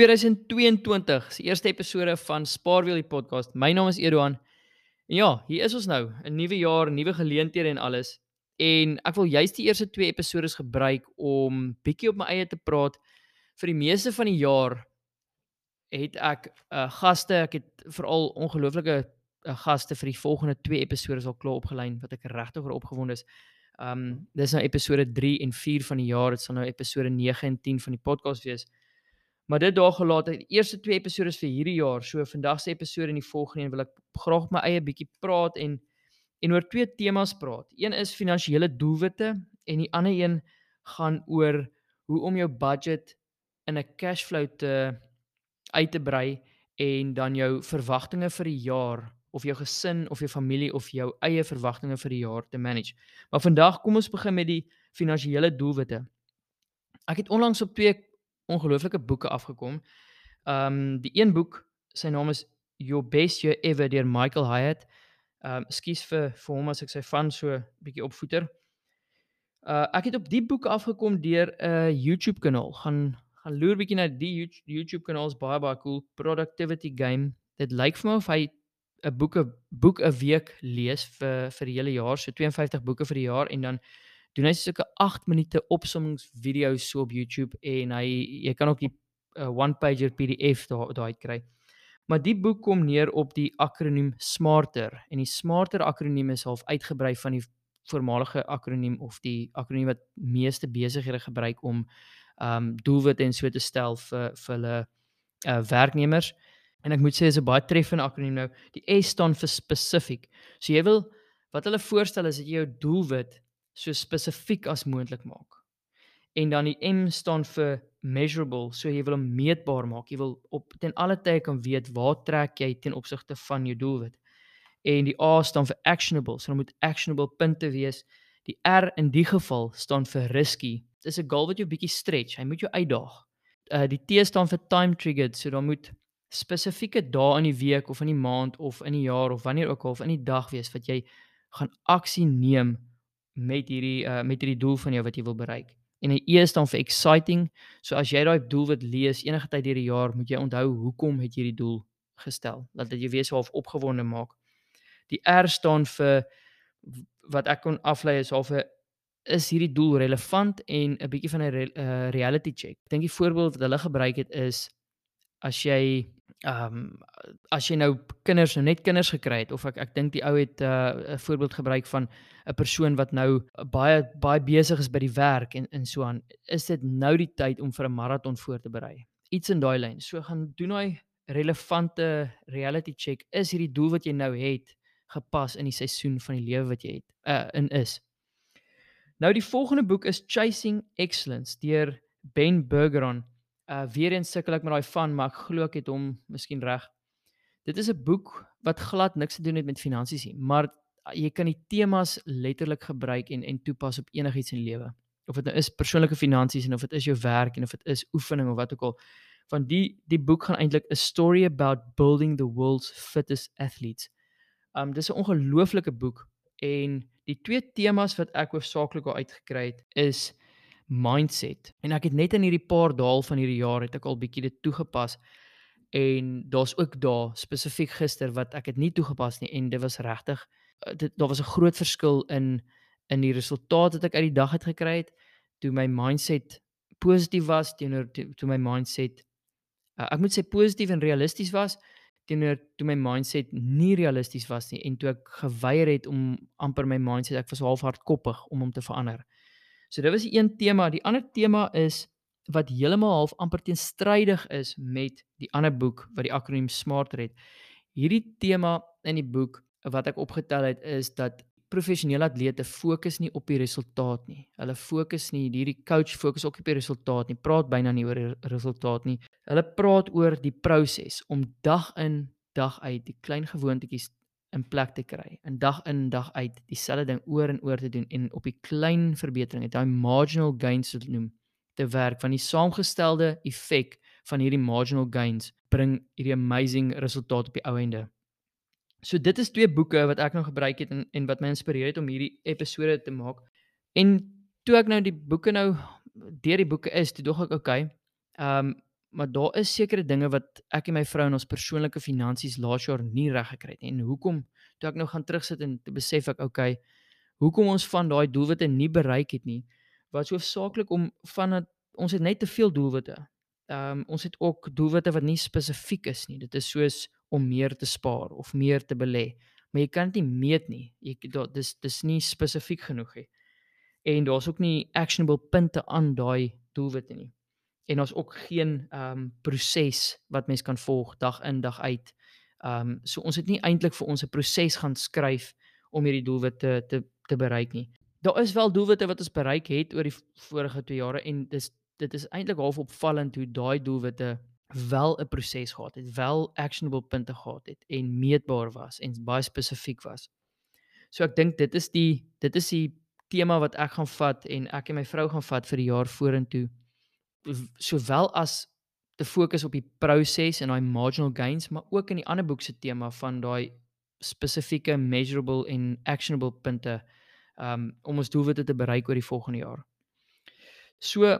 2022 se eerste episode van Spaarwiel die podcast. My naam is Eduan. En ja, hier is ons nou, 'n nuwe jaar, nuwe geleenthede en alles. En ek wil juist die eerste 2 episode gebruik om bietjie op my eie te praat. Vir die meeste van die jaar het ek uh gaste, ek het veral ongelooflike uh, gaste vir die volgende 2 episode al klaar opgelyn wat ek regtig oor opgewonde is. Um dis nou episode 3 en 4 van die jaar. Dit sal nou episode 9 en 10 van die podcast wees. Maar dit daar gelaat het, eerste twee episode vir hierdie jaar. So vandag se episode en die volgende een wil ek graag my eie bietjie praat en en oor twee temas praat. Een is finansiële doelwitte en die ander een gaan oor hoe om jou budget in 'n cashflow te uit te brei en dan jou verwagtinge vir die jaar of jou gesin of jou familie of jou eie verwagtinge vir die jaar te manage. Maar vandag kom ons begin met die finansiële doelwitte. Ek het onlangs op twee ongelooflike boeke afgekom. Ehm um, die een boek, sy naam is Your Best Year Ever deur Michael Hyatt. Ehm um, skuis vir vir hom as ek sy van so bietjie opvoeter. Uh ek het op die boek afgekom deur 'n uh, YouTube kanaal. Gaan gaan loer bietjie na die YouTube kanaal is baie baie cool. Productivity Game. Dit lyk vir my of hy 'n boeke boek 'n week lees vir vir die hele jaar, so 52 boeke vir die jaar en dan doen hy sulke 8 minute opsommingsvideo's so op YouTube en hy jy kan ook die uh, one pager PDF daar daai kry. Maar die boek kom neer op die akroniem SMARTER en die SMARTER akroniem is half uitgebrei van die voormalige akroniem of die akroniem wat meeste besighede gebruik om um doelwitte en so te stel vir vir hulle uh werknemers. En ek moet sê dis 'n baie treffende akroniem nou. Die S staan vir specific. So jy wil wat hulle voorstel is dat jy jou doelwit so spesifiek as moontlik maak. En dan die M staan vir measurable, so jy wil hom meetbaar maak. Jy wil op ten alle tye kan weet waar trek jy ten opsigte van jou doelwit. En die A staan vir actionable, so dan moet actionable punte wees. Die R in die geval staan vir risky. Dit is 'n goal wat jou bietjie stretch. Hy moet jou uitdaag. Uh die T staan vir time triggered, so dan moet spesifieke dae in die week of in die maand of in die jaar of wanneer ook al of in die dag wees wat jy gaan aksie neem met hierdie uh met hierdie doel van jou wat jy wil bereik. En 'n E staan vir exciting. So as jy daai doel wat lees enige tyd deur die jaar, moet jy onthou hoekom het jy hierdie doel gestel. Laat dit jou weer so half opgewonde maak. Die R staan vir wat ek kon aflei is half 'n is hierdie doel relevant en 'n bietjie van 'n re, uh, reality check. Ek dink die voorbeeld wat hulle gebruik het is as jy ehm um, as jy nou kinders nou net kinders gekry het of ek ek dink die ou het 'n uh, voorbeeld gebruik van 'n persoon wat nou baie baie besig is by die werk en en so aan is dit nou die tyd om vir 'n maraton voor te berei? Iets in daai lyn. So gaan doen hy relevante reality check. Is hierdie doel wat jy nou het gepas in die seisoen van die lewe wat jy het uh, in is? Nou die volgende boek is Chasing Excellence deur Ben Bergeron uh weer eens sukkel ek met daai van, maar ek glo ek het hom miskien reg. Dit is 'n boek wat glad niks te doen het met finansies nie, maar jy kan die temas letterlik gebruik en en toepas op enigiets in die lewe. Of dit nou is persoonlike finansies en of dit is jou werk en of dit is oefening of wat ook al. Van die die boek gaan eintlik 'n story about building the world's fittest athletes. Um dis 'n ongelooflike boek en die twee temas wat ek hoofsaaklik al uitgekry het is mindset. En ek het net in hierdie paar dae van hierdie jaar het ek al bietjie dit toegepas. En daar's ook daar spesifiek gister wat ek het nie toegepas nie en dit was regtig eh, dit daar was 'n groot verskil in in die resultaat wat ek uit die dag het gekry het toe my mindset positief was teenoor toe, toe my mindset uh, ek moet sê positief en realisties was teenoor toe my mindset nie realisties was nie en toe ek geweier het om amper my mindset ek was half hardkoppig om hom te verander. So dit was die een tema, die ander tema is wat heeltemal half amper teenstrydig is met die ander boek wat die akroniem SMART het. Hierdie tema in die boek wat ek opgetel het is dat professionele atlete fokus nie op die resultaat nie. Hulle fokus nie hierdie coach fokus ook op die resultaat nie. Praat byna nie oor die resultaat nie. Hulle praat oor die proses om dag in dag uit die klein gewoontetjies in plek te kry. In dag in dag uit dieselfde ding oor en oor te doen en op die klein verbeteringe, daai marginal gains te noem, te werk van die saamgestelde effek van hierdie marginal gains bring hierdie amazing resultaat op die ou einde. So dit is twee boeke wat ek nou gebruik het en en wat my inspireer het om hierdie episode te maak. En toe ek nou die boeke nou deur die boeke is, toe dog ek okay. Ehm um, maar daar is sekere dinge wat ek en my vrou in ons persoonlike finansies laas jaar nie reg gekry het nie. En hoekom toe ek nou gaan terugsit en te besef ek okay, hoekom ons van daai doelwitte nie bereik het nie, was hoofsaaklik om van dat ons het net te veel doelwitte. Ehm um, ons het ook doelwitte wat nie spesifiek is nie. Dit is soos om meer te spaar of meer te belê, maar jy kan dit nie meet nie. Jy dis dis nie spesifiek genoeg nie. En daar's ook nie actionable punte aan daai doelwitte nie en ons ook geen ehm um, proses wat mens kan volg dag in dag uit. Ehm um, so ons het nie eintlik vir ons 'n proses gaan skryf om hierdie doelwitte te te bereik nie. Daar is wel doelwitte wat ons bereik het oor die vorige 2 jare en dis dit is eintlik half opvallend hoe daai doelwitte wel 'n proses gehad het, wel actionable punte gehad het en meetbaar was en baie spesifiek was. So ek dink dit is die dit is die tema wat ek gaan vat en ek en my vrou gaan vat vir die jaar vorentoe sowel as te fokus op die proses en daai marginal gains, maar ook in die ander boek se tema van daai spesifieke measurable en actionable punte um om ons doelwitte te bereik oor die volgende jaar. So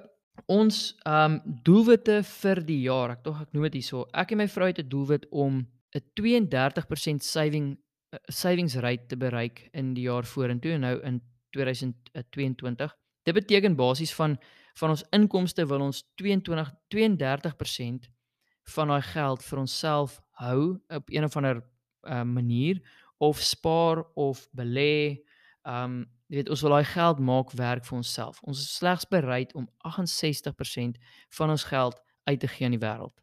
ons um doelwitte vir die jaar, ek tog ek noem dit hierso. Ek en my vrou het 'n doelwit om 'n 32% saving uh, savings rate te bereik in die jaar vorentoe nou in 2022. Dit beteken basies van van ons inkomste wil ons 22 32% van daai geld vir onsself hou op een of ander uh, manier of spaar of belê. Um jy weet ons wil daai geld maak werk vir onsself. Ons is slegs bereid om 68% van ons geld uit te gee aan die wêreld.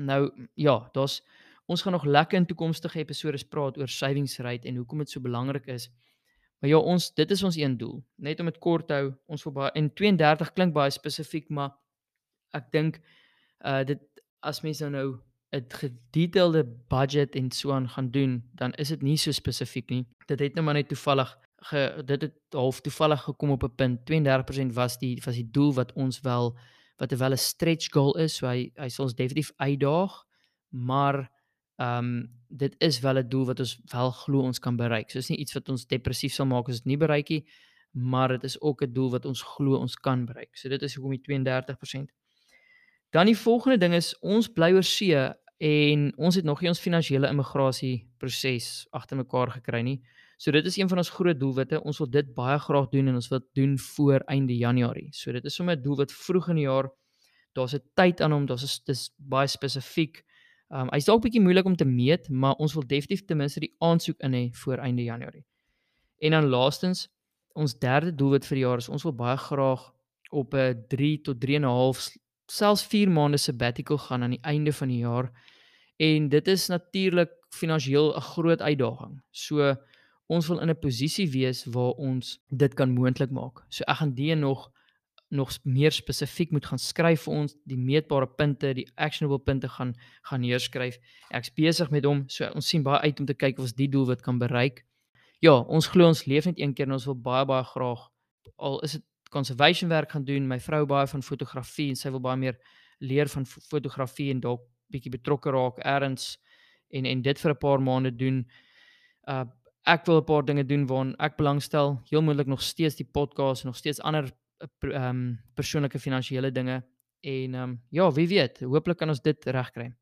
Nou ja, daar's ons gaan nog lekker in toekomstige episode praat oor savings rate en hoekom dit so belangrik is. Maar ja, ons dit is ons een doel. Net om dit kort te hou, ons wil baie en 32 klink baie spesifiek, maar ek dink uh dit as mens nou nou 'n gedetailleerde budget en so aan gaan doen, dan is dit nie so spesifiek nie. Dit het nou maar net toevallig ge, dit het half toevallig gekom op 'n punt. 32% was die was die doel wat ons wel wat wel 'n stretch goal is, so hy hy sal ons definitief uitdaag, maar Ehm um, dit is wel 'n doel wat ons wel glo ons kan bereik. So is nie iets wat ons depressief sal maak as dit nie bereik nie, maar dit is ook 'n doel wat ons glo ons kan bereik. So dit is hoekom die 32%. Dan die volgende ding is ons bly oor see en ons het nog nie ons finansiële immigrasie proses agter mekaar gekry nie. So dit is een van ons groot doelwitte. Ons wil dit baie graag doen en ons wil dit doen voor einde Januarie. So dit is sommer 'n doel wat vroeg in die jaar daar's 'n tyd aan hom, daar's dis baie spesifiek. Um hy's dalk bietjie moeilik om te meet, maar ons wil definitief ten minste die aansoek in hê voor einde Januarie. En dan laastens, ons derde doelwit vir die jaar is ons wil baie graag op 'n 3 tot 3 en 'n half selfs 4 maande sabbatical gaan aan die einde van die jaar. En dit is natuurlik finansiëel 'n groot uitdaging. So ons wil in 'n posisie wees waar ons dit kan moontlik maak. So ek gaan die nog nog meer spesifiek moet gaan skryf vir ons die meetbare punte, die actionable punte gaan gaan neerskryf. Ek's besig met hom, so ons sien baie uit om te kyk of ons die doelwit kan bereik. Ja, ons glo ons leef net een keer en ons wil baie baie graag al is dit conservation werk gaan doen. My vrou baie van fotografie en sy wil baie meer leer van fotografie en dalk bietjie betrokke raak ergens en en dit vir 'n paar maande doen. Uh ek wil 'n paar dinge doen waaraan ek belangstel. Heel moontlik nog steeds die podcast en nog steeds ander ehm um, persoonlike finansiële dinge en ehm um, ja, wie weet, hooplik kan ons dit regkry.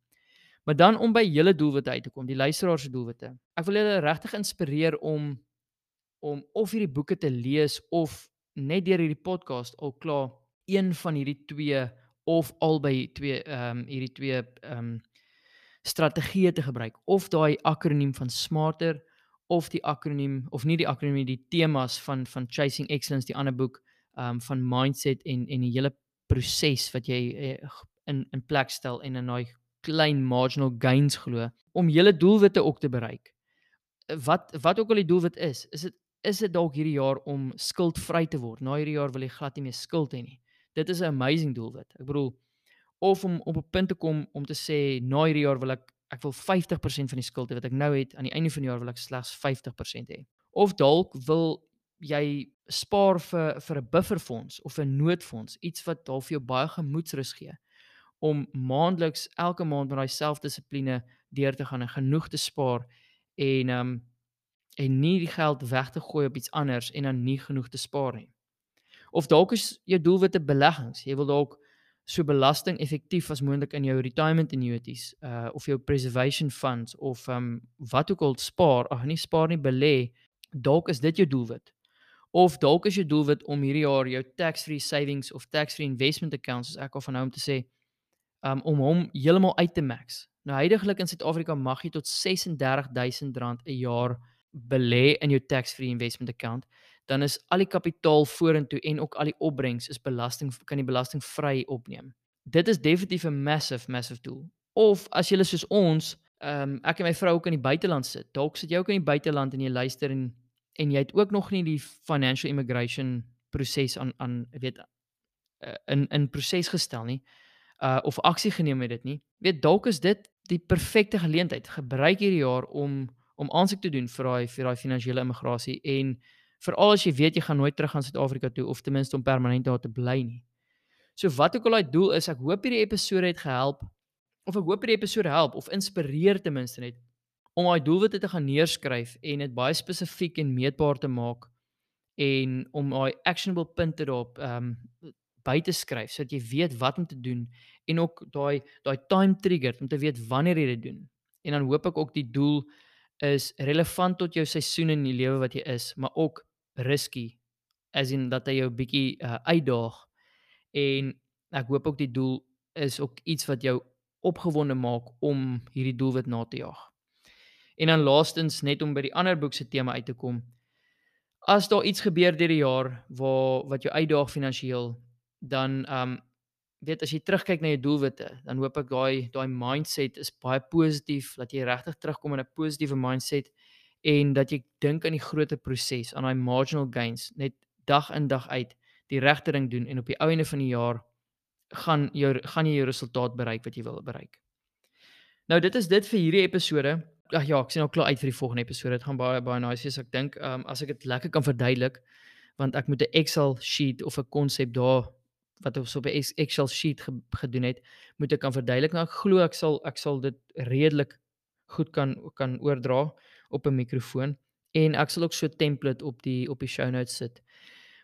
Maar dan om by julle doelwitte uit te kom, die luisteraars se doelwitte. Ek wil julle regtig inspireer om om of hierdie boeke te lees of net deur hierdie podcast al klaar een van hierdie twee of albei twee ehm um, hierdie twee ehm um, strategieë te gebruik of daai akroniem van smarter of die akroniem of nie die akroniem die temas van van chasing excellence die ander boek um van mindset en en die hele proses wat jy uh, in in plek stel en in daai klein marginal gains glo om julle doelwitte ook te bereik. Wat wat ook al die doelwit is, is dit is dit dalk hierdie jaar om skuldvry te word. Na hierdie jaar wil jy glad nie meer skuld hê nie. Dit is 'n amazing doelwit. Ek bedoel of om op 'n punt te kom om te sê na hierdie jaar wil ek ek wil 50% van die skuld hê wat ek nou het aan die einde van die jaar wil ek slegs 50% hê. Of dalk wil jy spaar vir vir 'n bufferfonds of 'n noodfonds, iets wat dalk vir jou baie gemoedsrus gee om maandeliks elke maand met daai selfdissipline deur te gaan en genoeg te spaar en um en nie die geld weg te gooi op iets anders en dan nie genoeg te spaar nie. Of dalk is jou doelwit te beleggings. Jy wil dalk so belasting effektief as moontlik in jou retirement annuities uh of jou preservation funds of um wat ook al spaar, ag nee spaar nie belê, dalk is dit jou doelwit. Of dalk is jou doelwit om hierdie jaar jou tax-free savings of tax-free investment accounts, as ek al van nou om te sê, um om hom heeltemal uit te max. Nou heidaglik in Suid-Afrika mag jy tot R36000 'n jaar belê in jou tax-free investment account, dan is al die kapitaal vorentoe en ook al die opbrengs is belasting kan jy belastingvry opneem. Dit is definitief 'n massive massive tool. Of as jy soos ons, ehm um, ek en my vrou ook in die buiteland sit. Dalk sit jy ook in die buiteland en jy luister en en jy het ook nog nie die financial immigration proses aan aan weet uh, in in proses gestel nie uh of aksie geneem met dit nie. Weet dalk is dit die perfekte geleentheid. Gebruik hierdie jaar om om aansoek te doen vir daai vir daai finansiële immigrasie en veral as jy weet jy gaan nooit terug aan Suid-Afrika toe of ten minste om permanent daar te bly nie. So wat ook al daai doel is, ek hoop hierdie episode het gehelp of ek hoop hierdie episode help of inspireer ten minste net om daai doelwitte te gaan neerskryf en dit baie spesifiek en meetbaar te maak en om daai actionable punte daarop ehm um, by te skryf sodat jy weet wat om te doen en ook daai daai time trigger om te weet wanneer jy dit doen. En dan hoop ek ook die doel is relevant tot jou seisoen in die lewe wat jy is, maar ook risky as in dat hy jou bietjie uh, uitdaag. En ek hoop ook die doel is ook iets wat jou opgewonde maak om hierdie doelwit na te jaag. En dan laastens net om by die ander boek se tema uit te kom. As daar iets gebeur deur die jaar waar wat jou uitdaag finansiëel, dan um weet as jy terugkyk na jou doelwitte, dan hoop ek daai daai mindset is baie positief, dat jy regtig terugkom in 'n positiewe mindset en dat jy dink aan die groter proses, aan daai marginal gains, net dag in dag uit die regte ding doen en op die ou einde van die jaar gaan jou gaan jy jou resultaat bereik wat jy wil bereik. Nou dit is dit vir hierdie episode. Ag ja, ek sien al klaar uit vir die volgende episode. Dit gaan baie baie nice wees. Ek dink um, as ek dit lekker kan verduidelik want ek moet 'n Excel sheet of 'n konsep daar wat ons op 'n Excel sheet ge, gedoen het, moet ek kan verduidelik. Nou ek glo ek sal ek sal dit redelik goed kan kan oordra op 'n mikrofoon en ek sal ook so template op die op die show notes sit.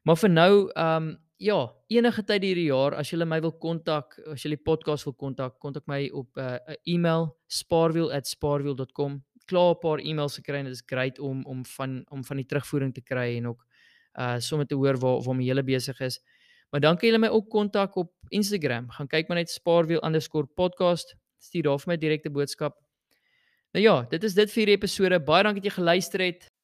Maar vir nou, ehm um, ja, enige tyd hierdie jaar as jy my wil kontak, as jy die podcast wil kontak, kontak my op 'n uh, e-mail spaarwiel@spaarwiel.com. Klaar 'n paar e-mails gekry en dit is great om om van om van die terugvoering te kry en ook uh sommer te hoor waar waar my hele besig is. Maar dan kan jy my ook kontak op Instagram. Gaan kyk maar net spaarwiel_podcast. Stuur daar vir my direkte boodskap. Nou ja, dit is dit vir hierdie episode. Baie dankie dat jy geluister het.